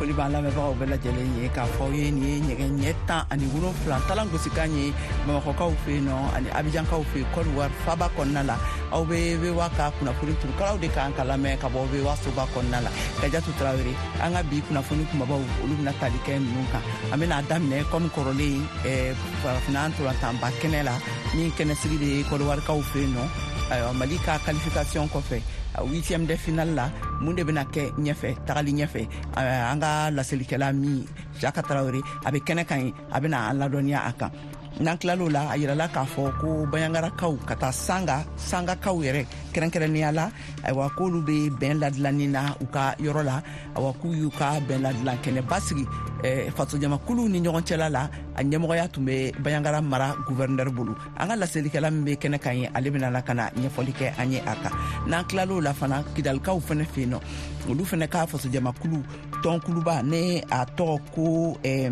foli b'an lamɛnbagaw bɛɛ lajɛlen ye k'a fɔ aw ye nin ye ɲɛgɛn ɲɛ tan ani wolonfila ntalan gosikan ye bamakɔkaw fɛ yen nɔ ani abijankaw fɛ yen kɔdiwari faba kɔnɔna la aw bɛ wewa ka kunnafoni turukalaw de kan ka lamɛn ka bɔ wewa soba kɔnɔna la ka jatu tarawele an ka bi kunnafoni kumabaw olu bɛna tali kɛ ninnu kan an bɛna daminɛ kɔmi kɔrɔlen eh, farafinna ntolantanba kɛnɛ la min kɛnɛsigi de ye kɔdiwarikaw fɛ yen nɔ ayiwa mali ka kalifikasiyɔn kɔfɛ huitième de finale la mun de bɛna kɛ ɲɛfɛ tagali ɲɛfɛ an ka laselikɛla min jaka tarawele a bɛ kɛnɛ kan ye a bɛna an ladɔnniya a kan n'an tilal'o la a yirala k'a fɔ ko bayangarakaw ka taa sanga sangakaw yɛrɛ kɛrɛnkɛrɛnnenya la ayiwa k'olu bɛ bɛn ladilanni na u ka yɔrɔ la awa k'u y'u ka bɛn ladilan kɛnɛba sigi eh, fasojamakuluw ni ɲɔgɔn cɛla la a ɲɛmɔgɔya tun bɛ bayangara mara guvɛrinɛri bolo an ka laselikɛla min bɛ kɛnɛ kan ye ale bɛna na ka na ɲɛfɔli kɛ an ye a kan n'an tilal'o la fana kidalikaw fana fɛ yen nɔ olu fana ka fasojamakulu tɔnkuluba ne a tɔgɔ ko eh,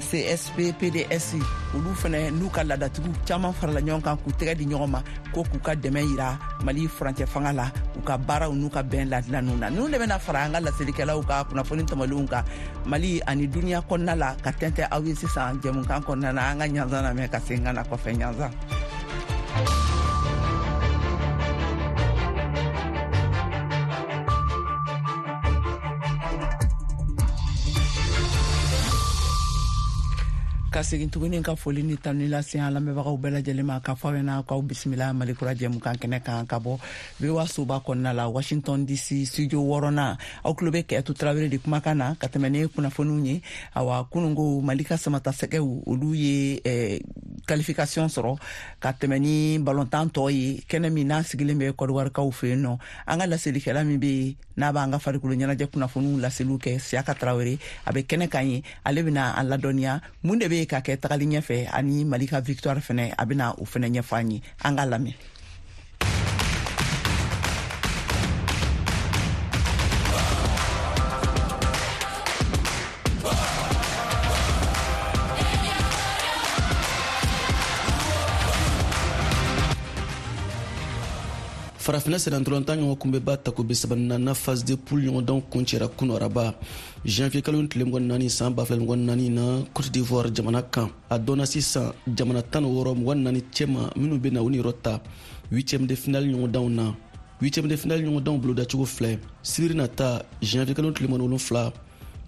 csp pds olu fana n'u ka ladatigiw caman farala ɲɔgɔn kan k'u tɛgɛ di ɲɔgɔn ma ko k'u ka dɛmɛ yira mali furancɛ fanga la u ka baaraw n'u ka bɛn ladilanw na ninnu de bɛna fara an ka laselikɛlaw ka kunnafoni tamalenw kan mali ani duniɲa kɔnɔna la ka tɛntɛ aw ye sisan jɛmukan kɔnɔna na an ka ɲanzan lamɛn ka segin ka na kɔfɛ ɲanzan ka segin tuguni ka foli ni tanuni lase an lamɛnbagaw bɛɛ lajɛlen ma ka fɔ ɲɛna k'aw bisimila mali kura jɛmukan kɛnɛ kan ka bɔ voa soba kɔnɔna la washington dc studio wɔɔrɔnan aw tulo bɛ kɛɛtu tarawele de kumakan na ka tɛmɛ ni kunnafoniw ye awa kununko mali ka samata sɛgɛw olu ye eh, qualification sɔrɔ ka tɛmɛ ni balontan tɔɔ ye kɛnɛ min n'a sigilen bɛ kɔdiwarikaw fɛ yen nɔ an ka laselikɛla min be n'a b'an ka farikolo ɲɛnajɛ kunnafoniw laseliw kɛ siyaka tarawere a be kɛnɛ kan ye ale bena an ladɔniya mun de be ka kɛ tagali ɲɛfɛ ani mali ka victoire fɛnɛ a bena o fɛnɛ ɲɛfɔ an ye an ka lamɛn farafinna sɛnɛntɔlɔntan ɲɔgɔn kunbɛba takobe sabanana fas de poul ɲɔgɔndanw kun cɛra kunu araba janvier kalo ni tile mɔgɔn naani saan bafila mɔgɔn naani na cote d'ivoire jamana kan a dɔnna sisan jamana tan ni wɔɔrɔ mɔgɔn naani cɛma minnu bɛna u niyɔrɔ ta huitième de finale ɲɔgɔndanw na huitième de finale ɲɔgɔndanw bolodacogo filɛ sibiri na ta janvier kalo tile mɔgɔn wolonfila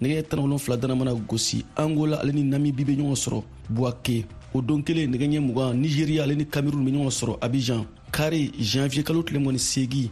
nɛgɛ tan wolonfila dana mana gosi angola ale ni namibi bɛ ɲɔgɔn sɔrɔ buwake o don kelen nɛgɛ ɲɛ mugan nigeriya ale ni kamerun bɛ ɲɔgɔn sɔrɔ abijan kari janvier kalo tile mɔni segi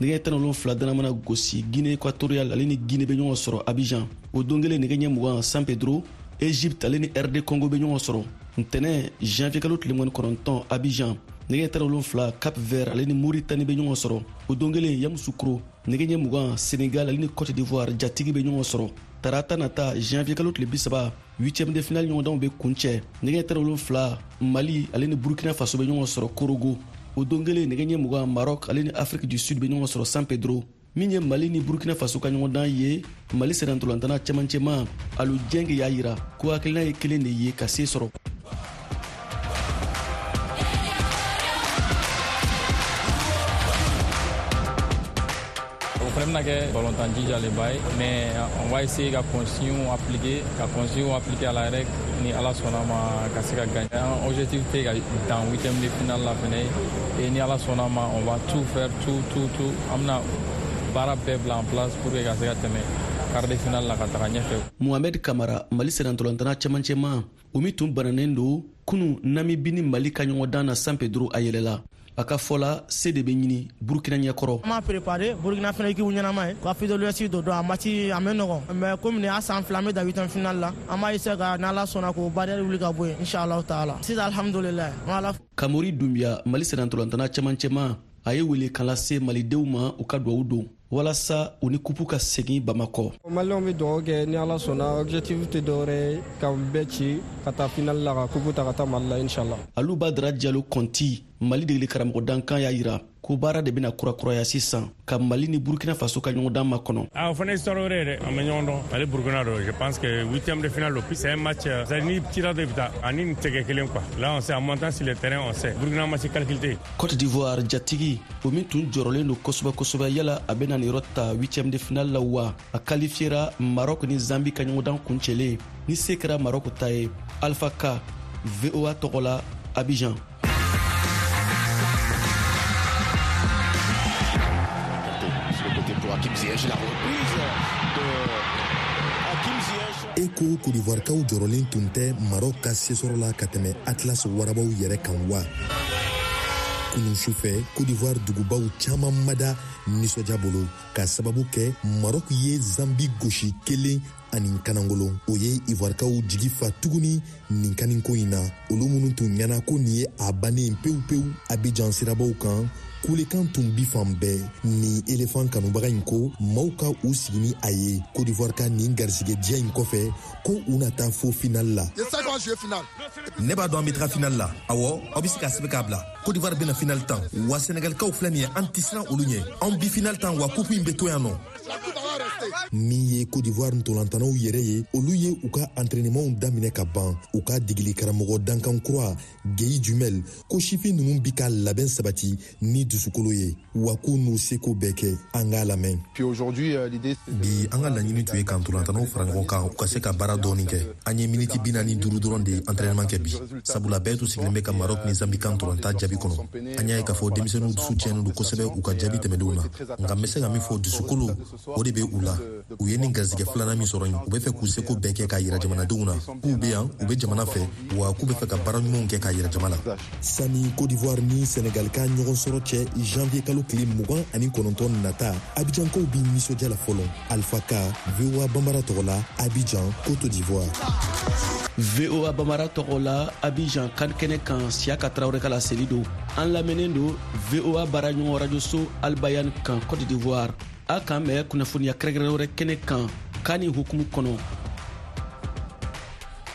nɛgɛ tan wolon fila dana mana gosi guinée équatoriale ale ni guinée bɛ ɲɔgɔn sɔrɔ abijan o don kelen nɛgɛ ɲɛ mugan san pedro egypte ale ni rd congo bɛ ɲɔgɔn sɔrɔ ntɛnɛ janvier kalo tile mɔni kɔnɔntɔn abijan nɛgɛ tan wolonfila cap vert ale ni moritani bɛ ɲɔgɔn sɔrɔ o don kelen yamusukuro nɛgɛ ɲɛ mugan senegal ale ni cote d'ivoire jatigi bɛ ɲɔgɔn sɔrɔ tarata nata janvier kalo tile bisaba huitième de finale ɲɔgɔndanw bɛ kun cɛ nɛgɛ tɛrɛ wolonfila mali ale ni burkina faso bɛ ɲɔgɔn sɔrɔ korogo o don kelen nɛgɛ ɲɛ mugan maroc ale ni afrique du sud bɛ ɲɔgɔn sɔrɔ san pedro min ye mali ni burkina faso ka ɲɔgɔndan ye mali sɛnɛntolantana cɛmancɛma alu jɛnge y'a yira ko hakilina ye kelen de ye ka see sɔrɔ fana bɛna kɛ balontan jijalenba ye mais on va essayer ka consigne appliquer ka consigne appliquer à la règle ni ala sɔnna ma ka se ka gagne an objectif tɛ ka dan huitième de finale la fɛnɛ ye et ni ala sɔnna ma on va tout faire tout tout tout an bɛna baara bɛɛ bila en place pour que ka se ka tɛmɛ quart de finale la ka taga ɲɛfɛ mohamed kamara mali sɛnɛntɔlɔntana cɛmancɛma o min tun bananen don kunu namibi ni mali ka ɲɔgɔndan na san pedro a yɛlɛla a ka fɔ la se de bɛ ɲini burukina ɲɛkɔrɔ an m'a prepare burukina fana ekipu ɲɛnama ye ka fidolɛsi do dɔn a mati a mɛ nɔgɔn mɛ komi nin y'a san fila an bɛ da witan final la an b'a ese ka n'ala sɔnna k'o bariyɛri wuli ka bɔ yen inshallahu taala sisan alhamdulilayi kamori dunbiya mali sɛnɛntolantana cɛmancɛma a ye wele kan lase malidenw ma u ka duwawu don walasa u ni kupu ka segin bamakɔ maliw bɛ dɔgɔ kɛ ni ala sɔnna objectif tɛ dɔwɛrɛ ka bɛɛ ci ka taa final la ka kupu ta ka taa mali la inshallah alu badara jalo kɔnti mali degeli karamɔgɔ dankan y'a yira ko baara de bɛna kurakuraya sisan ka mali ni burkina faso ka ɲɔgɔndan ma kɔnɔ a o fana histoire wɛrɛ yɛrɛ an bɛ ɲɔgɔn dɔn ale burkina dɔ je pense que huitième de finale don c'est un match euh, c'est ni tira de bɛ taa ani nin tɛgɛ kelen quoi là on sait en montant sur le terrain on sait burkina ma se calcul tɛ cote d'ivoire jatigi o min tun jɔrɔlen don kosɛbɛ kosɛbɛ yala a bɛna nin yɔrɔ ta huitième de finale la wa a kalifiyera maroc ni zambi ka ɲɔgɔndan kuncɛlen ni se kɛra maroc ta ye alpha ka voa tɔgɔ la abijan Kim Ziyech, la reprise de Kim Ziyech. e ko kodivuwarikaw jɔrɔlen tun tɛ marɔk ka sesɔrɔ la ka tɛmɛ atlas warabaw yɛrɛ kan wa kunu sufɛ kodivuwari dugubaw caaman mada nisɔja bolo ka sababu kɛ marɔk ye zambi gosi kelen ani kanangolon o ye ivuwarikaw jigi fa tuguni nin kaninko in na olu minnu tun ɲɛna ko nin ye a bannen pewu-pewu abijan sirabaw kan kulekan tun bi fan bɛɛ ni elefan kanubaga in ko maw ka u sigi ni a ye kodivuwari ka nin garisige diya in kɔfɛ ko u na taa fo final la ne b'a dɔn an bɛ taga final la awɔ aw bɛ se ka sɛbɛ k'a bila kodivuwari bɛna final tan wa sɛnɛgalikaw filɛ nin ye an tɛ siran olu ɲɛ anw bi final tan wa kupu in bɛ to yan nɔ min ye cote d'ivoire ntolantanaw yɛrɛ ye olu ye u ka antrenemaw daminɛ ka ban u ka digili karamɔgɔ dankan kura geyi jumɛl ko sifin nunu bi ka labɛn sabati ni dusukolo ye wa k'u n'u seko bɛɛ kɛ an k'a lamɛn euh, bi an ka laɲini tun ye ka ntolantanaw fara ɲɔgɔn kan u ka se ka baara dɔɔni kɛ an ye miniti bi naani duru dɔrɔn de antrenema kɛ bi sabula bɛɛ tun sigilen bɛ ka marɔk ni zambikan ntolanta jaabi kɔnɔ an y'a ye k'a fɔ denmisɛnninw dusu tiɲɛnen don kosɛbɛ u ka jaabi tɛmɛdenw na nka n bɛ se ka min fɔ dusukolo o de bɛ u la u ye nin garisɛgɛ filanan min sɔrɔ yen u bɛ fɛ k'u seko bɛɛ kɛ k'a yira jamanadenw na k'u bɛ yan u bɛ jamana fɛ wa k'u bɛ fɛ ka baara ɲumanw kɛ k'a yira jama la sani cote d'ivoire ni senegal ka ɲɔgɔn sɔrɔ cɛ janvier kalo tile mugan ani kɔnɔntɔn nata abijankow b'i nisɔndiya la fɔlɔ alpha ka voa bambara tɔgɔ la abijan cote d'ivoire voa bambara tɔgɔ la abijan kan kɛnɛ kan siya ka tarawele ka laseli don an lamɛnnen don voa baaraɲɔgɔn rajoso albayan kan cote d'ivoire a k'an bɛɛ kunnafoniya kɛrɛnkɛrɛn wɛrɛ kɛnɛ kan kan ni hukumu kɔnɔ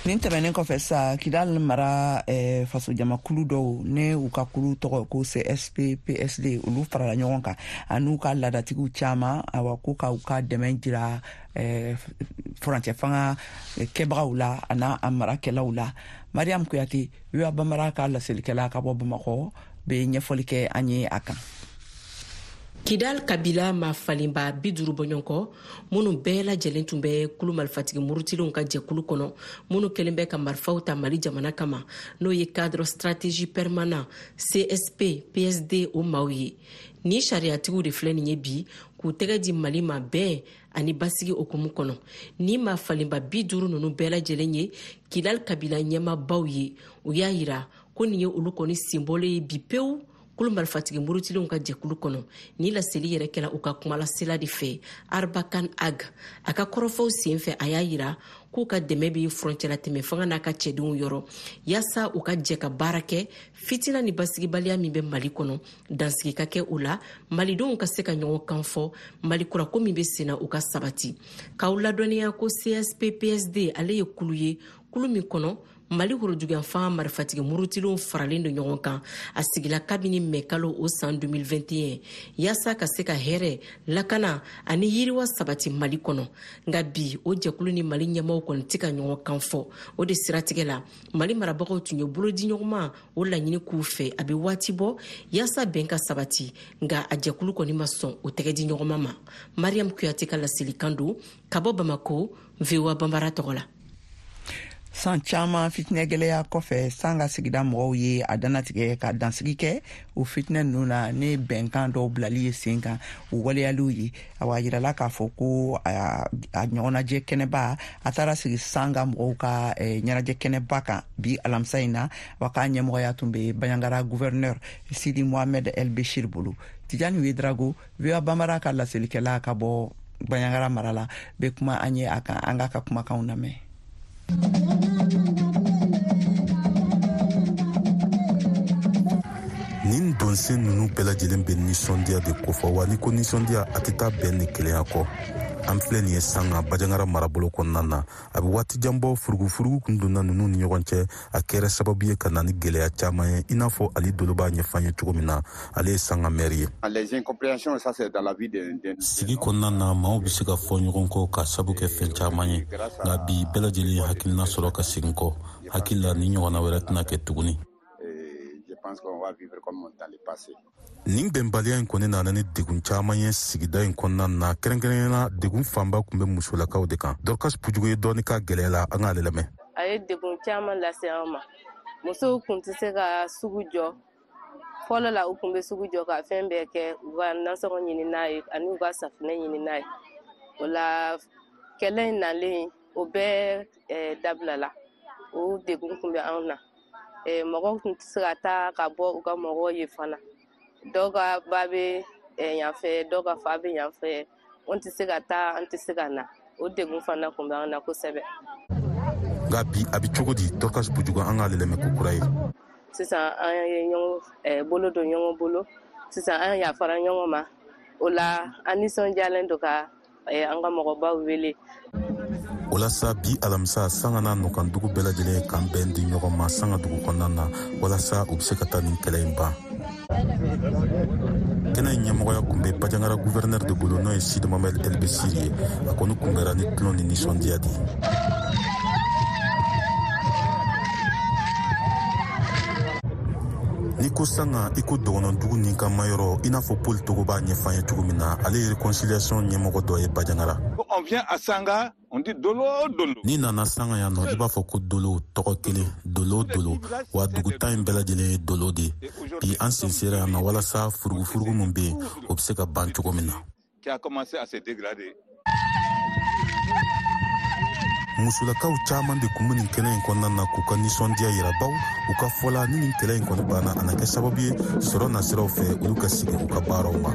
nin tɛmɛnen kɔfɛ sa kidal mara eh, fasojamakulu dɔw ne u ka kulu tɔgɔ ko csp psd olu farala ɲɔgɔn kan an'u ka laadatigiw caman awa ko ka u ka dɛmɛ jira eh, furancɛ fanga eh, kɛbagaw la an'a a marakɛlaw la mariam kuyate yoa bamara ka laselikɛla ka bɔ bamakɔ be ɲɛfɔli kɛ an ye a kan kidal kabila ma falenba bi duru bɔɲɔgɔn kɔ minnu bɛɛ lajɛlen tun bɛ kulu marifatigi murutilenw ka jɛkulu kɔnɔ minnu kɛlen bɛ ka marifaw ta mali jamana kama n'o ye cadre stratégie permanent csp psd o maaw ye ni sariyatigiw de filɛ nin ye bi k'u tɛgɛ di mali ma bɛɛ ani basigi okumu kɔnɔ ni ma falenba bi duuru nunu bɛɛ lajɛlen ye kidal kabila ɲɛmabaw ye u y'a yira ko nin ye olu kɔni senbɔlen ye bi pewu kulu marifatigi murutilenw ka jɛkulu kɔnɔ ni laseli yɛrɛ kɛla u ka kumalasela de fɛ arbakan ag a ka kɔrɔfɔw sen fɛ a y'a yira k'u ka dɛmɛ bɛ furancɛla tɛmɛ fanga n'a ka cɛdenw yɔrɔ yaasa u ka jɛ ka baara kɛ fitina ni basigibaliya min bɛ mali kɔnɔ dansigi ka kɛ o la malidenw ka se ka ɲɔgɔn kan fɔ mali kurako min bɛ senna u ka sabati k'aw ladɔnniya ko cspsd ale ye kulu ye kulu min kɔnɔ mali worojuguyafan marifatigi murutilenw faralen don ɲɔgɔn kan a sigila kabini mɛkalo o san 2021 yaasa ka se ka hɛrɛ lakana ani yiriwa sabati mali kɔnɔ nka bi o jɛkulu ni mali ɲɛmaw kɔni tɛ ka ɲɔgɔn kan fɔ o de siratigɛ la mali marabagaw tun ye bolodiɲɔgɔnma o laɲini k'u fɛ a bɛ waati bɔ yaasa bɛn ka sabati nka a jɛkulu kɔni ma sɔn o tɛgɛdiɲɔgɔnma ma mariyamu kuyate ka laselikan don ka bɔ bamako voa banbara tɔgɔ la san caman fitinɛ gwɛlɛya kɔfɛ san ka sigida mɔgɔw ye a danatigɛ ka dansigi kɛ o fitinɛ nunu na ne bɛnkan dɔw bilali ye sen kan o waleyaliw ye awa yirala k'a fɔ ko a ɲɔgɔnajɛ kɛnɛba a taara sigi san ka mɔgɔw ka ɲɛnajɛ kɛnɛba kan bi alamisa in na wa k'a ɲɛmɔgɔya tun be baɲangara guvɛrinɛr sidi mohamɛd el beshir bolo tijani wedrago voa banbara ka laselikɛla ka bɔ banyagara mara la be kuma an ye a kan an k'a ka kumakanw lamɛn nin donsen nunu bɛɛ lajɛlen bɛ ninsɔndiya de kofɔ wa ni ko ninsɔndiya a tɛ taa bɛn ni keleya kɔ an filɛ nin ye sanga bajangara marabolo kɔnɔna na a bɛ waati jan bɔ furugufurugu kun donna ninnu ni ɲɔgɔn cɛ a kɛra sababu ye ka na ni gɛlɛya caman ye i n'a fɔ ali dolo b'a ɲɛfan ye cogo min na ale ye sanga mɛri ye sigi kɔnɔna na maaw bɛ se ka fɔ ɲɔgɔn kɔ ka sabu kɛ fɛn caman ye nka bi bɛɛ lajɛlen hakilina sɔrɔ ka segin kɔ hakili la ni ɲɔgɔnna wɛrɛ tɛna kɛ tuguni nin bɛnbaliya in kɔni nana ni degun caaman ye sigida in kɔnɔna na kɛrɛnkɛrɛnyana degun fanba kun bɛ musolakaw de kan dorcas pujugu ye dɔɔni ka gwɛlɛya la an k'ale lamɛn a ye degun caaman lase an ma musow kun tɛ se ka sugu jɔ fɔlɔ la u kun bɛ sugu jɔ ka fɛn bɛɛ kɛ u ka nasɔngɔ ɲini n'a ye ani u ka safinɛ ɲini n'a ye o la kɛlɛ in nalen o bɛɛ eh, dabilala o degun kun bɛ anw na mɔgɔ tun tɛ se ka taa ka bɔ u ka mɔgɔw ye fana dɔw ka ba bɛ yanfɛ dɔw ka fa bɛ yanfɛ an tɛ se ka taa an tɛ se ka na o degun fana tun bɛ an na kosɛbɛ nka bi a bɛ cogo di dɔkas bujugu an ka lɛlɛmɛ ko kura ye sisan an ye ɲɔgɔn bolo don ɲɔgɔn bolo sisan an yafara ɲɔgɔn ma o la an nisɔndiyalen don ka a ye an ka mɔgɔbaw wele walasa bi alamisa sanga n'a nɔkan dugu bɛɛ lajɛlen ye kan bɛn di ɲɔgɔn ma sanga dugu kɔnɔna na walasa u be se ka taa nin kɛlɛ in ban kɛnɛ in ɲɛmɔgɔya kun bɛ bajangara guvɛrɛnɛri de bolo n'o ye sidi mamɛd elbesiri ye a kɔni kunbɛra ni tulon ni nisɔndiya di n'i ko sanga i ko dɔgɔnɔdugu ni ka mayɔrɔ i n'a fɔ paul togo b'a ɲɛfan ye cogo min na ale ye réconciliation ɲɛmɔgɔ dɔ ye bajangara n'i nana sanga yan nɔ i b'a fɔ ko dolo tɔgɔ kelen dolo dolo wa dugutan in bɛɛ lajɛlen ye dolo de ye bi an sinsera yan nɔ walasa furugufurugu min be yen o be se ka ban cogo min na qui a commencé à se dégrader. musulakaw caman de kun be nin kɛnɛ in kɔnɔna na k'u ka ninsɔndiya yira baw u ka fɔla ni nin kɛlɛ in kɔni banna a na kɛ sababu ye sɔrɔ nasiraw fɛ olu ka sigi u ka baaraw ma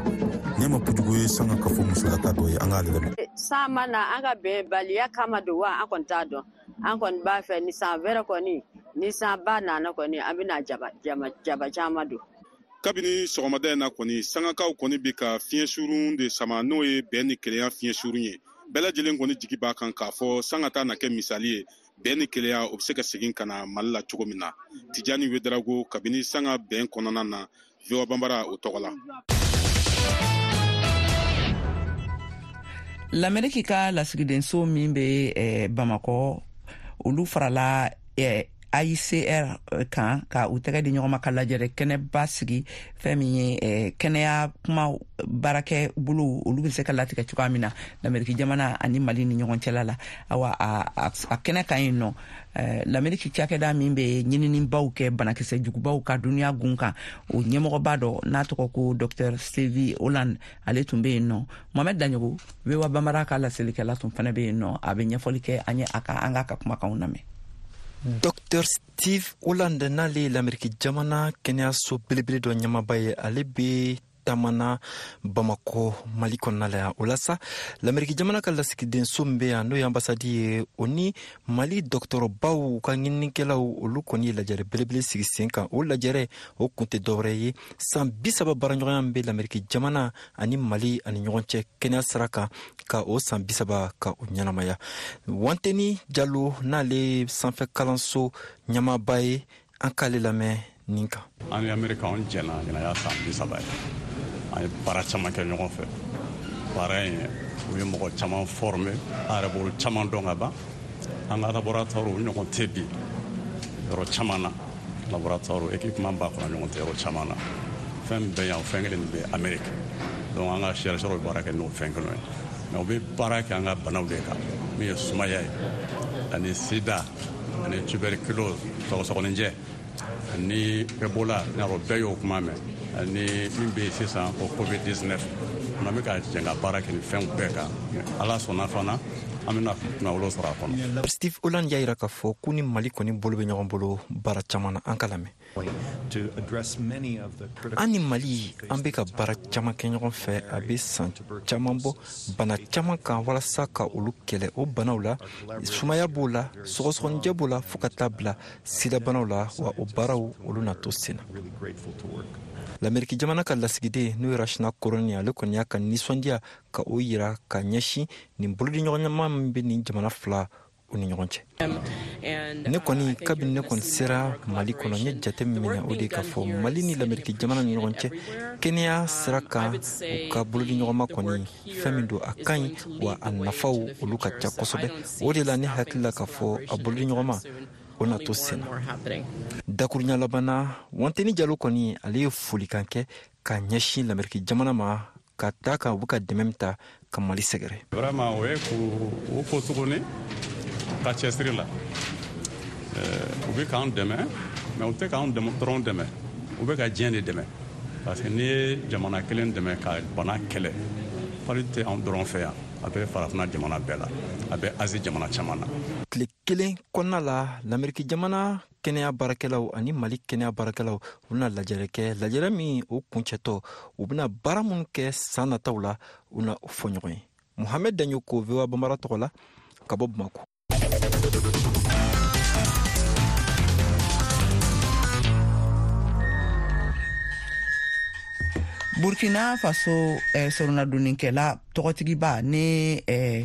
ne ma pujugu ye sanga ka fɔ musulaka dɔ ye an k'ale lamɛn eh, san ma na an ka bɛn baliya kama don wa an kɔni t'a dɔn an kɔni b'a fɛ ni san wɛrɛ kɔni ni san ba nana kɔni an bɛna jaba jaba caman don kabini sɔgɔmada in na kɔni sangakaw kɔni bɛ ka fiɲɛ surun de sama n'o ye bɛn ni keleya fiɲɛ surun ye bɛɛ lajɛlen kɔni jigi b'a kan k'a fɔ sanga ta na kɛ misali ye bɛn ni keleya o bɛ se ka segin ka na mali la cogo min na tijani wedarago kabini sanga bɛn kɔnɔna na voa banbara o tɔgɔ la lameriki ka lasigidenso min bɛ eh, bamakɔ olu farala eh, ICR eh, kan ka u tɛgɛ di ɲɔgɔn ma ka lajɛrɛ kɛnɛba sigi fɛn min ye eh, kɛnɛya kuma baarakɛ bolo olu bɛ se ka latigɛ cogoya min na lameriki jamana ani mali ni ɲɔgɔn cɛla la awa a kɛnɛ kan yen nɔ eh, lameriki cakɛda min bɛ ɲininibaw kɛ banakisɛ jugubaw ka duniya gun kan o ɲɛmɔgɔba dɔ n'a tɔgɔ ko dɔctr stevi oland ale tun be yen nɔ mohamɛd daɲogo wewa bamara ka laselikɛla tun fana be yen nɔ a be ɲɛfɔli kɛ an ye a ka an ka ka kumakanw lamɛn dɔktɛr steve oland n'ale ye lameriki jamana kɛnɛyaso belebele dɔ ɲɛmaba ye ale be tamana bamako mali kɔnɔna la yan o la sa lameriki jamana ka lasigidenso min be yan n'o ye anbasadi ye o ni mali dɔgɔtɔrɔbaw ka ɲininikɛlaw olu kɔni ye lajɛrɛ belebele sigi sen kan o lajɛrɛ o kun tɛ dɔwɛrɛ ye san bi saba baaraɲɔgɔnya min bɛ lameriki jamana ani mali ani ɲɔgɔn cɛ kɛnɛya sira kan ka o san bi saba ka o ɲɛnamaya wanteni jalo n'ale sanfɛ kalanso ɲamaba ye an k'ale lamɛn nin kan an ni amerika an jɛna ɲɛnaya san bi saba ye an ye baara caman kɛ ɲɔgɔn fɛ baara ye u ye mɔgɔ caman forme a yɛrɛ b'olu caman dɔn ka ban an ka laboratɔriw ɲɔgɔn tɛ bi yɔrɔ caman na laboratoire équipement b'a kɔnɔ ɲɔgɔn tɛ yɔrɔ caman na fɛn bɛɛ yan fɛn kelen bɛ amérique donc an ka chercheur bɛ baara kɛ n'o fɛn kelen ye mais u bɛ baara kɛ an ka banaw de kan min ye sumaya ye ani sida ani tuberculose sɔgɔsɔgɔninjɛ ani ebola n'a fɔ bɛɛ y'o kuma mɛn ani min bɛ yen sisan ko covid 19 an bɛ ka jɛn ka baara kɛ nin fɛnw bɛɛ kan ala sɔnna fana an bɛna kunawolo sɔrɔ a kɔnɔ steve olan y'a jira k'a fɔ k'u ni mali kɔni bolo bɛ ɲɔgɔn bolo baara caman na an ka lamɛn an ni mali an bɛ ka baara caman kɛ ɲɔgɔn fɛ a bɛ san caman bɔ bana caman kan walasa ka olu kɛlɛ o banaw la sumaya b'o la sɔgɔsɔgɔninjɛ b'o la fɔɔ ka taa bila sidabanaw la wa o baaraw olu na to sen na lameriki jamana ka lasigiden n'o ye rashina koroni ale kɔni y'a ka nisɔndiya ka o yira ka ɲɛsin nin bolodi ɲɔgɔnɲama min bɛ nin jamana fila u ni ɲɔgɔn cɛ ne kɔni uh, kabini ne kɔni sera mali kɔnɔ n ye jate minɛ o de k'a fɔ mali ni lameriki jamana ni ɲɔgɔn cɛ kɛnɛya uh, sira kan u ka bolodi ɲɔgɔnma kɔni fɛn min don a ka ɲi wa a nafaw olu ka ca kosɛbɛ o de la ne hakili la k'a fɔ a bolodi ɲɔgɔnma o na to sen na dakurunya labanna wanteni jalo kɔni ale ye folikan kɛ ka ɲɛsin lameriki jamana ma ka ta kan u bɛ ka dɛmɛ min ta ka mali sɛgɛrɛ vraimen o ye k'u u fo tuguni ka cɛsiri la eh, u bɛ k'an dɛmɛ mɛ u tɛ k'an dɔrɔn dɛmɛ u bɛ ka diɲɛ de dɛmɛ parce que n'i ye jamana kelen dɛmɛ ka bana kɛlɛ fali tɛ anw dɔrɔn fɛ yan a bɛ farafina jamana bɛɛ la a bɛ azi jamana caman na tile kelen kɔnɔna la lameriki jamana kɛnɛya baarakɛlaw ani mali kɛnɛya baarakɛlaw u bena lajɛrɛ kɛ lajɛrɛ min o kuncɛtɔ u bena baara minw kɛ saan nataw la u na fɔ ɲɔgɔn ye muhamɛd daɲo ko voa banbara tɔgɔ la ka bɔ bamako burkina faso eh, soronnadonnikɛla tɔgɔtigiba ni eh,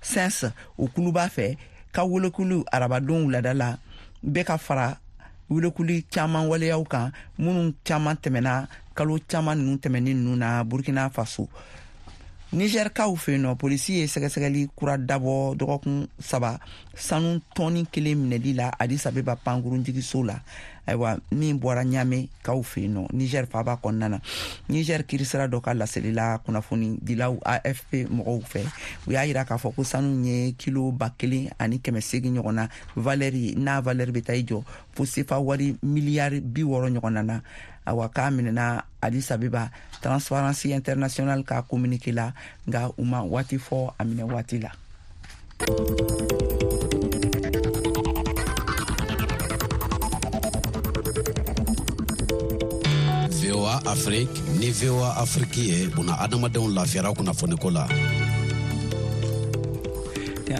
sens o kulu b'a fɛ ka welekulu arabadon wulada la bɛ ka fara welekuli caman waleyaw kan minnu caman tɛmɛna kalo caman ninnu tɛmɛni ninnu na burkina faso nizɛrikaw fɛ yen nɔ polisi ye sɛgɛsɛgɛli kura dabɔ dɔgɔkun saba sanu tɔni kelen minɛli la adisabeba pankurunjigiso la ayiwa min bɔra ɲame kaw fɛ yen nɔ niger faaba kɔnɔna na niger kirisira dɔ ka laselila kunnafoni dilaw afp mɔgɔw fɛ u y'a yira k'a fɔ ko sanu ye kilo ba kelen ani kɛmɛ segi ɲɔgɔn na valɛri n'a valɛri bɛ taa i jɔ fo sefa wari miliyari bi wɔɔrɔ ɲɔgɔn na na awa k'a minɛna addis abeba transparency international ka communiqué la nka u ma waati fɔ a minɛ waati la voa afrique ni voa afrique ye buna adamadenw lafiyara kunnafoniko la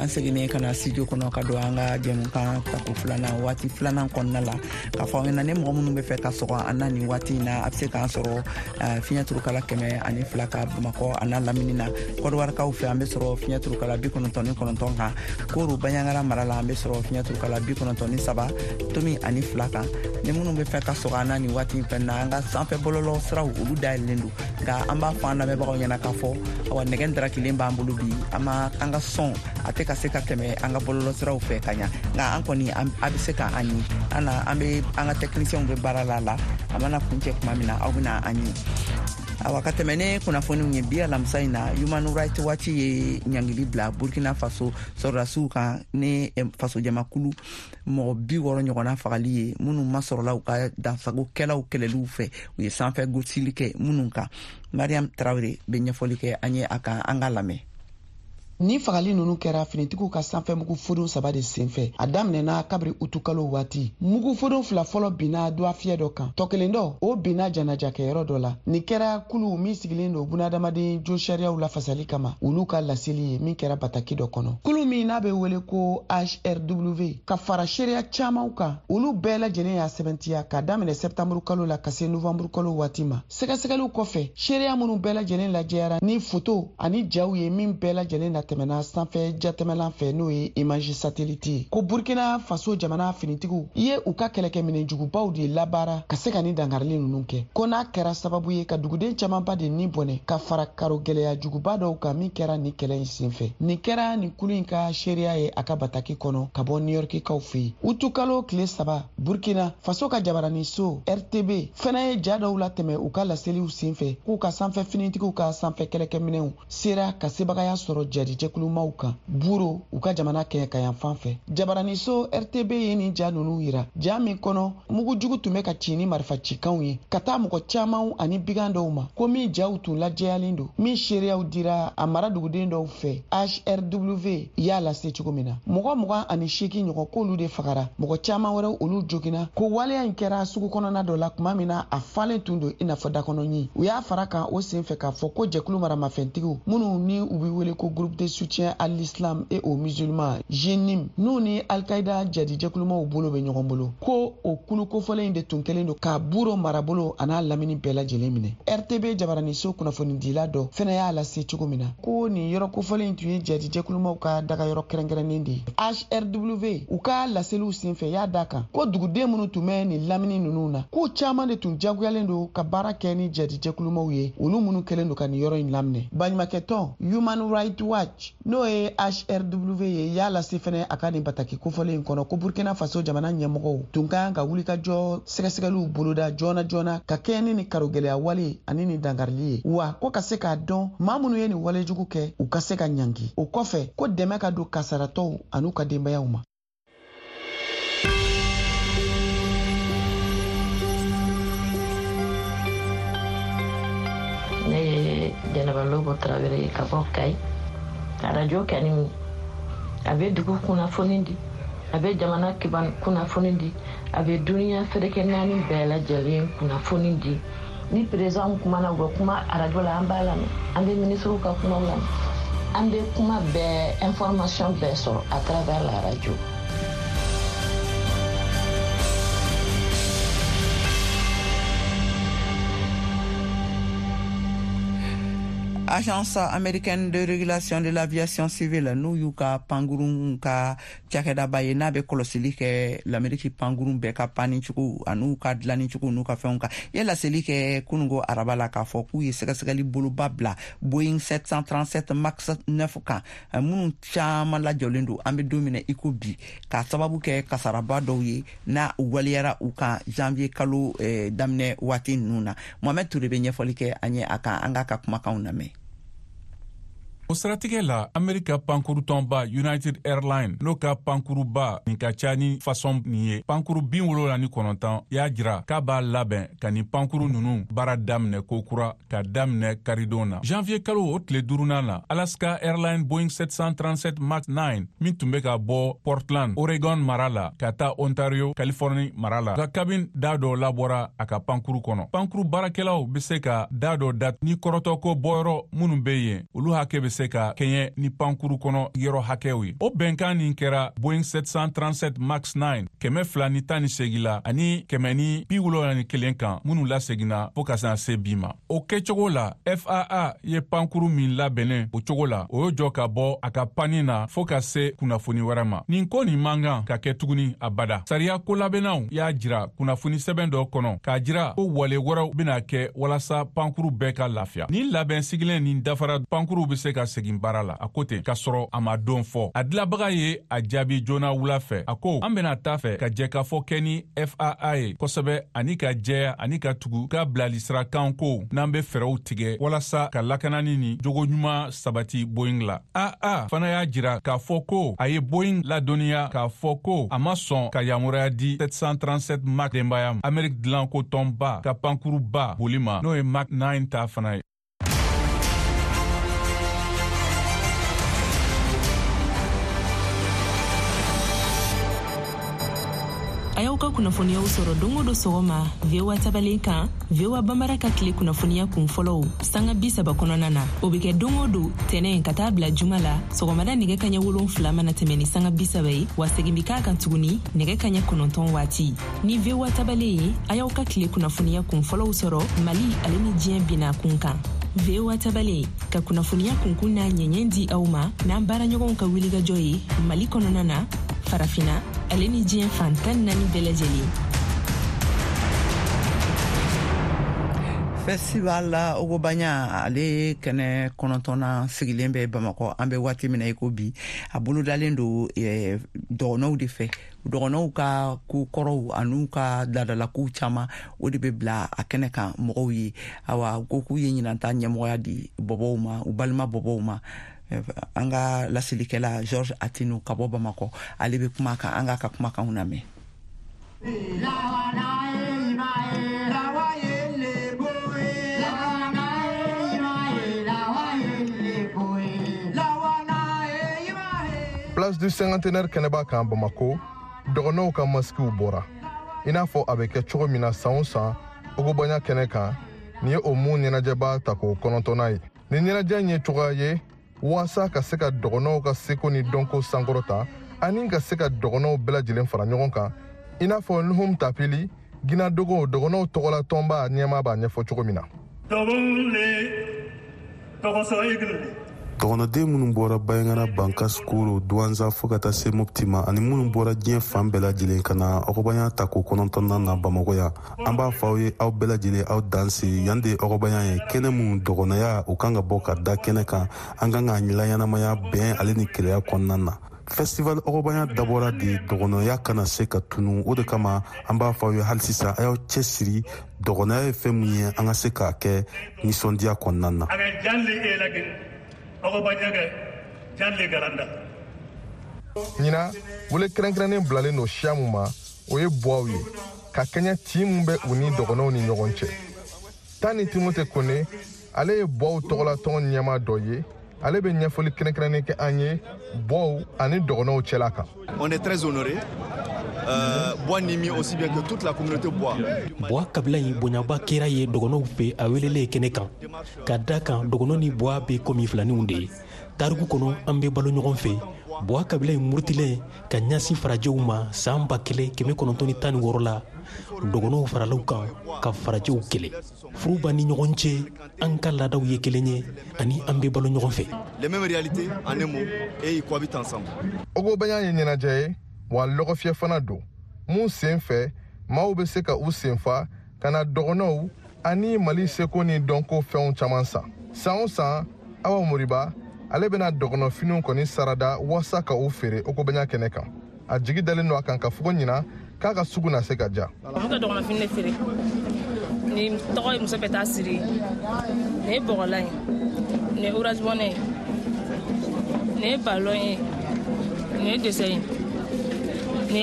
an seginnen ka na studio kɔnɔ ka don an ka jɛmukan tako filanan waati filanan kɔnɔna la k'a fɔ an ɲɛna ni mɔgɔ minnu bɛ fɛ ka sɔgɔ an na nin waati in na a bɛ se k'an sɔrɔ eh, fiɲɛturukala kɛmɛ ani fila ka bamakɔ a n'a lamini na kɔdiwarikaw fɛ an bɛ sɔrɔ fiɲɛturukala bi kɔnɔntɔn ni kɔnɔntɔn kan koro banyangara mara la an bɛ sɔrɔ fiɲɛturukala bi kɔnɔntɔn ni saba tomi ani fila kan ni minnu bɛ fɛ ka sɔgɔ an na nin waati in fɛn na an ka sanfɛ bɔlɔlɔ siraw olu dayɛlɛlen don nka an b'a fɔ an lamɛnbagaw ɲɛna k'a fɔ awa nɛgɛ darakilen b'an bolo bi an ma an ka sɔn a tɛ ka se ka tɛmɛ an ka bɔlɔlɔsiraw fɛ ka ɲa nka an kɔni a bɛ se ka an ɲi an na an bɛ an ka tɛkinisiyɛnw bɛ baara la la a mana kuncɛ tuma min na aw bɛna an ɲi awa ka tɛmɛ ne kunnafoniw ye bi alamisa in na human right waati ye ɲangili bila burkina faso sɔrɔdasiw kan ni fasojamakulu mɔgɔ bi wɔrɔ ɲɔgɔnna fagali ye minnu masɔrɔla u ka dansagokɛlaw kɛlɛliw fɛ u ye sanfɛ gosili kɛ minnu kan mariam tarawele be ɲɛfɔli kɛ an ye a kan an ka lamɛn Ni fagali ninnu kɛra finitigiw ka sanfɛ mugu fodon saba de senfɛ a daminɛna kabiri utukalo waati mugu fodon fila fɔlɔ binna duwafiyɛ dɔ kan tɔ kelen dɔ o binna janajakɛyɔrɔ dɔ la nin kɛra kuluw min sigilen don bunadamaden jo sariyaw lafasali kama olu ka laseli ye min kɛra bataki dɔ kɔnɔ kulu min n'a bɛ wele ko hrw ka fara seereya camanw kan olu bɛɛ lajɛlen y'a sɛbɛntiya ka daminɛ sɛptanburukalo la ka se novanburukalo waati ma sɛgɛsɛgɛliw kɔfɛ seereya minnu bɛɛ lajɛlen lajɛyara ni foto ani jaw ye min bɛɛ lajɛlen natɛmɛna sanfɛ jatɛmɛlan fɛ n'o ye imaji sateliti ye ko burkina faso jamana finitigiw ye u ka kɛlɛkɛminɛ jugubaw de labaara ka se ka ni dankarili ninnu kɛ ko n'a kɛra sababu ye ka duguden camanba de ni bɔnɛ ka fara karo gɛlɛya juguba dɔw kan min kɛra ni kɛlɛ in senfɛ nin kɛra ni kulu in ka seereya ye a ka bataki kɔnɔ ka bɔ niyɔrikikaw fɛ yen utukalo tile saba burkina faso ka jabaranin so rtb fɛnɛ ye ja dɔw la tɛmɛ u ka laseliw senfɛ k'u ka sanfɛ finitigiw ka sanfɛ kɛlɛkɛminɛw sera ka sebagaya sɔrɔ jadijɛkulumaw kan buro u ka jamana kɛɲɛ ka yan fan fɛ jabaraniso rtb ye nin ja nunu yira ja min kɔnɔ mugu jugu tun bɛ ka ci ni marifa cikanw ye ka taa mɔgɔ camanw ani bigan dɔw ma ko min jaw tun lajɛyalen don min seereyaw dira a mara duguden dɔw fɛ hrw y'a lase cogo min na mɔgɔ mugan ani seeki ɲɔgɔn k'olu de fagara mɔgɔ caaman wɛrɛ olu jogina ko waleya in kɛra sugu kɔnɔna dɔ la kuma min na a falen tun don i n'a fɔ dakɔnɔɲi u y'a fara kan o sen fɛ k'a fɔ ko jɛkulu maramafɛntigiw minnu ni u be wele ko groupe de soutien à l'islam et aux musulmans jenim n'u ni alkaida jadijɛkulumaw bolo be ɲɔgɔn bolo ko o kulu kofɔlen de tun kelen don ka buro marabolo an'a lamini bɛɛ lajɛlen minɛ rtb jabaraniso kunnafonidila dɔ fɛnɛ y'a lase cogo min na ko nin yɔrɔ kofɔlen tun ye jɛtijɛkulumaw ka dagayɔrɔ kɛrɛnkɛrɛnnen de ye hrw u ka laseliw senfɛ y'a da kan ko duguden minnu tun bɛ nin lamini ninnu na k'u caman de tun jaguyalen don ka baara kɛ ni jɛtijɛkulumaw ye olu minnu kɛlen don ka nin yɔrɔ in laminɛ baɲumakɛtɔn human right watch n'o ye hrw ye y'a lase fɛnɛ a ka nin bataki kofɔlen in kɔnɔ ko burkina faso jamana ɲɛmɔgɔw tun ka kan ka wulikajɔ sɛgɛsɛgɛliw boloda joona joona ka kɛɲɛ ni nin karogɛlɛya wale ani nin dankarili ye wa ko ka se k'a dɔn maa minnu ye nin walejugu kɛ u ka se ka ɲangi o kɔfɛ ko dɛmɛ ka don kasaratɔw an'u ka denbayaw ma ne ye jɛnɛba lobo tarawele ka bɔ kayi arajo kɛ ni a bɛ dugu kunnafoni di a bɛ jamana kiban kunnafoni di a bɛ duniya feerekɛ naani bɛɛ lajɛlen kunnafoni di ni perezan kuma na u bɛ kuma arajo la an b'a lamɛn an bɛ minisiriw ka kumaw lamɛn an bɛ kuma bɛɛ ɛnfɔrɔmasiyɔn bɛɛ sɔrɔ a taara la arajo agence américaine de régulation de l'aviation civile n'u y'u ka pankurun ka cakɛdaba ye n'a bɛ kɔlɔsili kɛ lameriki pankurun bɛɛ ka panni cogo an'u ka dilanni cogo n'u ka fɛnw kan i ye laseli kɛ kunungo araba la k'a fɔ k'u ye sɛgɛsɛgɛli boloba bila boeing 737 max 9 kan minnu caaman lajɔlen don an be don minɛ i ko bi k'a sababu kɛ kasaraba dɔw ye n'a waliyara u kan janvier kalo eh, daminɛ waati nunu na mohamɛd ture be ɲɛfɔli kɛ an ye a kan an k'a ka kumakanw lamɛn O siratigɛ la Amerika pankurutɔnba United Airlines n'o ka pankuruba nin ka ca ni fasɔn nin ye pankuru bin wolonwula ni kɔnɔntɔn y'a jira k'a b'a labɛn ka nin pankuru ninnu baara daminɛ ko kura ka daminɛ karidon na janvier kalo o tile duurunan na Alaska Airlines Boeing 737 Max 9 min tun bɛ ka bɔ portland oregon mara la ka taa ontario californie mara la ka kabin daa dɔ labɔra a ka pankuru kɔnɔ pankuru baarakɛlaw be se ka daa dɔ dat ni kɔrɔtɔko bɔyɔrɔ minnu be yen olu hakɛ be se ka kɛɲɛ ni pankuru kɔnɔ yɔrɔ hakɛw ye o bɛnkan nin kɛra boeing 737 max 9 kɛmɛ fila ni tan ni segi la ani kɛmɛ ni bi wolonwula ni kelen kan minnu lasegina fɔɔ ka sena se bi ma o kɛcogo la faa ye pankuru min labɛnnen o cogo la o y'o jɔ ka bɔ a ka panni na fɔɔ ka se kunnafoni wɛrɛ ma nin ko nin man kan ka kɛ tuguni abada sariya kolabɛnnaw y'a jira kunnafoni sɛbɛn dɔ kɔnɔ k'a jira ko wale wɛrɛw bɛna kɛ walasa pankuru bɛɛ ka lafiya ni labɛn sigilen nin dafara pankuru bɛ se ka segin baara la a ko ten k'a sɔrɔ a ma don fɔ a dilabaga ye a jaabi joona wula fɛ a ko an bɛna taa fɛ ka jɛkafɔ kɛ ni faa ye kosɛbɛ ani ka jɛya ani ka tugu ka bilali sirakan ko n'an bɛ fɛɛrɛw tigɛ walasa ka lakanani ni jogo ɲuman sabati boeing la aa fana y'a jira k'a fɔ ko a ye boeing ladɔnniya k'a fɔ ko a ma sɔn ka yamɔrɔya di 737 mak denbaya amerik dilanko tɔnba ka pankuruba boli ma n'o ye mak 9 ta fana ye kunnafoniyaw sɔrɔ don o don sɔgɔma voa tabalen kan voa bambara ka tile kunnafoniya kun fɔlɔw sanga bi saba kɔnɔna na o bɛ kɛ don o don tɛnɛ ka taa bila juma la sɔgɔmada nɛgɛ kaɲɛ wolon fila mana tɛmɛ ni sanga bi saba ye wa segin bɛ k'a kan tuguni nɛgɛ kaɲɛ kɔnɔntɔn waati ni voa tabale ye a y'aw ka tile kunnafoniya kun fɔlɔw sɔrɔ mali ale ni diɲɛ bina kun kan voa tabale ka kunnafoniya kunkun n'a ɲɛɲɛ di aw ma n'an baaraɲɔgɔnw ka wilikajɔ ye mali kɔnɔna na farafina ale ni diɲɛ fan tan naani bɛɛ lajɛlen festival la ogobanya ale kɛnɛ kɔnɔntɔnna sigilen bɛ bamakɔ an bɛ waati min na i ko bi a bolodalen don eh, dɔgɔnɔw de fɛ dɔgɔnɔw ka ko kɔrɔw an'u ka ladalakow caaman o de be bila a kɛnɛ kan mɔgɔw ye awa ko k'u ye ɲinanta ɲɛmɔgɔya di bɔbɔw ma u balima bɔbɔw ma eh, an ka lasilikɛla george atino ka bɔ bamakɔ ale be kuma kan an k'a ka kumakanw lamɛn place du cinquantenaire kɛnɛba kan bamako dɔgɔnɔw ka masikiw bɔra i n'a fɔ a bɛ kɛ cogo min na san o san ogobanya kɛnɛ kan nin ye o mun ɲɛnajɛba ta k'o kɔnɔntɔnna ye nin ɲɛnajɛ in ye cogoya ye waasa ka se ka dɔgɔnɔw ka seko ni dɔnko sankɔrɔta ani ka se ka dɔgɔnɔw bɛɛ lajɛlen fara ɲɔgɔn kan i n'a fɔ nuhum tapili gina dogo dɔgɔnɔw tɔgɔla tɔnba ɲɛma b'a ɲɛfɔ cogo min na dɔgɔnɔden minnu bɔra bayangana bankas koro duwanza fɔɔ ka taa se mopti ma ani minnu bɔra diɲɛ fan bɛɛ lajɛlen ka na ɔgɔbanya ta ko kɔnɔntɔnnan na bamakɔ yan an b'a fɔ aw ye aw bɛɛ lajɛlen aw danse yan de ɔgɔbanya ye kɛnɛ minnu dɔgɔnɔya u kan ka bɔ ka da kɛnɛ kan an kan k'a ɲilayanamaya bɛn ale ni keleya kɔnɔna na festival ɔgɔbanya dabɔra de dɔgɔnɔya kana se ka tunu o de kama an b'a fɔ aw ye hali sisan a y'aw cɛsiri dɔgɔnɔya ye fɛn min ye an ka se k'a kɛ nisɔndiya kɔnɔna na ɲina wele kɛrɛnkɛrɛnnen bilalen don siya mun ma o ye buwaw ye ka kɛɲɛ tin min bɛ u ni dɔgɔnɔw ni ɲɔgɔn cɛ tan ni timote kone ale ye bɔw tɔgɔlatɔn ɲɛma dɔ ye ale bɛ ɲɛfɔli kɛrɛnkɛrɛnnen kɛ an ye bɔw ani dɔgɔnɔw cɛla kan on est très honoré Euh, bois nimi aussi bien que toute la communauté bois bois kabila ye bonyaba kɛra ye dɔgɔnɔw fɛ a welelen kɛnɛ kan ka da kan dɔgɔnɔ ni bois bɛ komi filaninw de ye tariku kɔnɔ an bɛ balo ɲɔgɔn fɛ bois kabila ye murutilen ka ɲasi farajɛw ma saan ba kelen kɛmɛ kɔnɔntɔn ni tan ni wɔɔrɔ la dɔgɔnɔw faralaw kan ka farajɛw kɛlɛ furu b'an ni ɲɔgɔn cɛ an ka laadaw ye kelen ye ani an bɛ balo ɲɔgɔn fɛ les mêmes réalités en un mot et ils cohabitent ensemble ogobanya ye ɲɛnajɛ ye wa lɔgɔfiyɛ fana don mun sen fɛ maaw bɛ se ka u senfa ka na dɔgɔnɔw ani mali seko ni dɔnko fɛnw caman san san o san awa moriba ale bɛna dɔgɔnɔfiniw kɔni sarada waasa ka u feere ogobanya kɛnɛ kan a jigi dalen don a kan ka fugo ɲina k'a ka sugu na se ka ja ne ka dɔgɔnafini ne feere ni tɔgɔ ye muso bɛ taa siri ne ye bɔgɔla ye ne ye orange bɔnɛ ye ne ye balon ye ne ye dɛsɛ ye ne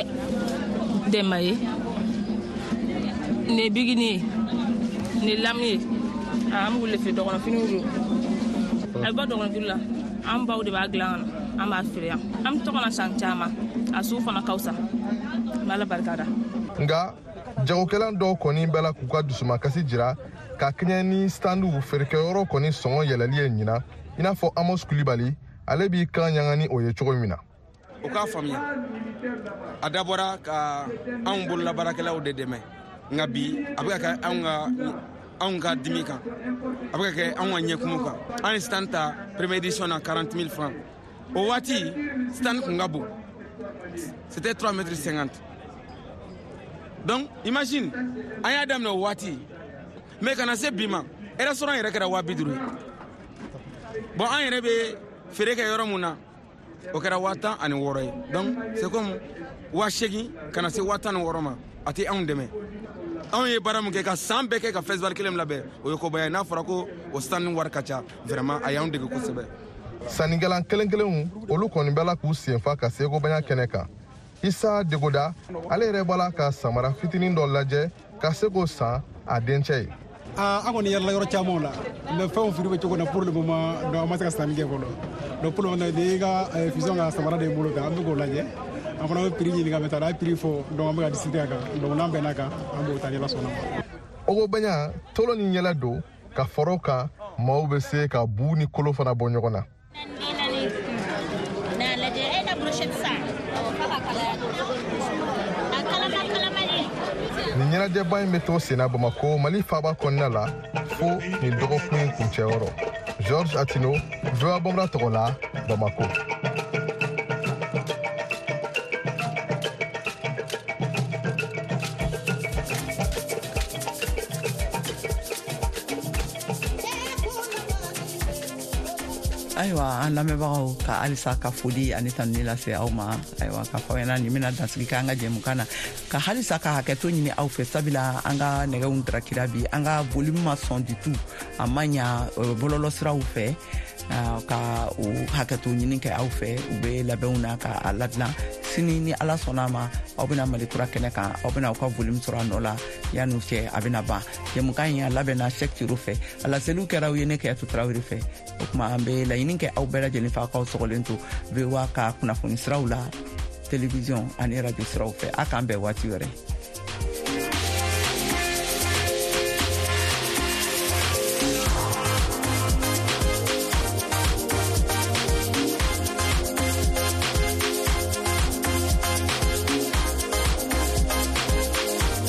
dɛmɛ ye ne ye bigini ye ne ye lamu ye an b'u le feere dɔgɔnafiniw don a bɛ bɔ dɔgɔnafini la an baw de b'a dilan ka na an b'a feere yan an bɛ tɔgɔ na san caman a sugu fana ka fisa n b'ala barika da nka jagokɛlan dɔw kɔni bɛ la k'u ka dusumakasi jira ka kɛɲɛ ni standu feerekɛyɔrɔ kɔni sɔngɔ yɛlɛli ye ɲina i n'a fɔ amos kulibali ale b'i kan ɲanga ni o ye cogo min na u k'a faamuya a dabɔra ka anw bololabaarakɛlaw de dɛmɛ nka bi a bɛ ka kɛ anw ka anw ka dimi kan a bɛ ka kɛ anw ka ɲɛkumu kan an ye stan ta premier edition na 40 000 francs o waati stan kun ka bon c'était 3 mètres 50 donc imagine an y'a daminɛ o waati mais kana se bi ma restaurant yɛrɛ kɛra waa bi duuru ye bon an yɛrɛ bɛ feere kɛ yɔrɔ mun na o kɛra waa tan ani wɔɔrɔ ye donc c'est comme waa segin ka na se waa tan ni wɔɔrɔ ma a tɛ anw dɛmɛ anw ye baara min kɛ ka saan bɛɛ kɛ ka festival kelen labɛn o ye kobaya ye n'a fɔra ko o sanni wari ka ca vraiment a y'anw dege kosɛbɛ sannikɛlan kelen kelenw olu kɔni bɛ la k'u senfa ka sekobanya kɛnɛ kan isa degoda ale yɛrɛ b'a la ka samara fitinin dɔ lajɛ ka se k'o san a dencɛ ye an kɔni yɛrɛla yɔrɔ camanw la mɛ fɛnw firi bɛ cogo na pour le moment donc an ma se ka sanni kɛ kɔnɔ donc pour le moment n'i ka eh, fusion ka samara de bolo kan an bɛ k'o lajɛ an fana bɛ prix ɲini ka mɛ taa a prix fɔ donc an bɛ ka discuter a kan donc n'an bɛnna kan an b'o ta ɲɛla sɔnna ogobanya tolo ni ɲɛla don ka fɔrɔ kan maaw bɛ se ka buu ni kolo fana bɔ ɲɔgɔn na nin ɲɛnajɛba in bɛ to senna bamako mali faaba kɔnɔna la fo nin dɔgɔkun in kuncɛyɔrɔ george atino voa bɔmra tɔgɔ la bamako ayiwa an lamɛnbagaw ka alisa ka foli ani tanuni lase aw ma ayiwa ka fɔ ɲɛna nin bena dansigi ka an ka jɛmukan na ka halisa ka hakɛto ɲini aw fɛ sabila an ka nɛgɛw darakira bi an ka boli ma sɔn ditu a ma ɲa bɔlɔlɔ siraw fɛ Ah, ka o hakɛto ɲini kɛ aw fɛ u bɛ labɛnw na ka a ladilan sini ni ala sɔnna a ma aw bɛna mali kura kɛnɛ kan aw bɛna aw ka volume sɔrɔ a nɔ la yanni u cɛ a bɛna ban jɛmukan in a labɛnna sɛk tiro fɛ a laseliw kɛra u ye ne kɛyatu tarawele fɛ o kuma an be laɲini kɛ aw bɛɛ lajɛlen fa kaw sɔgɔlen to voa ka kunnafoni siraw la televisiɔn ani radio siraw fɛ a k'an bɛɛ waati wɛrɛ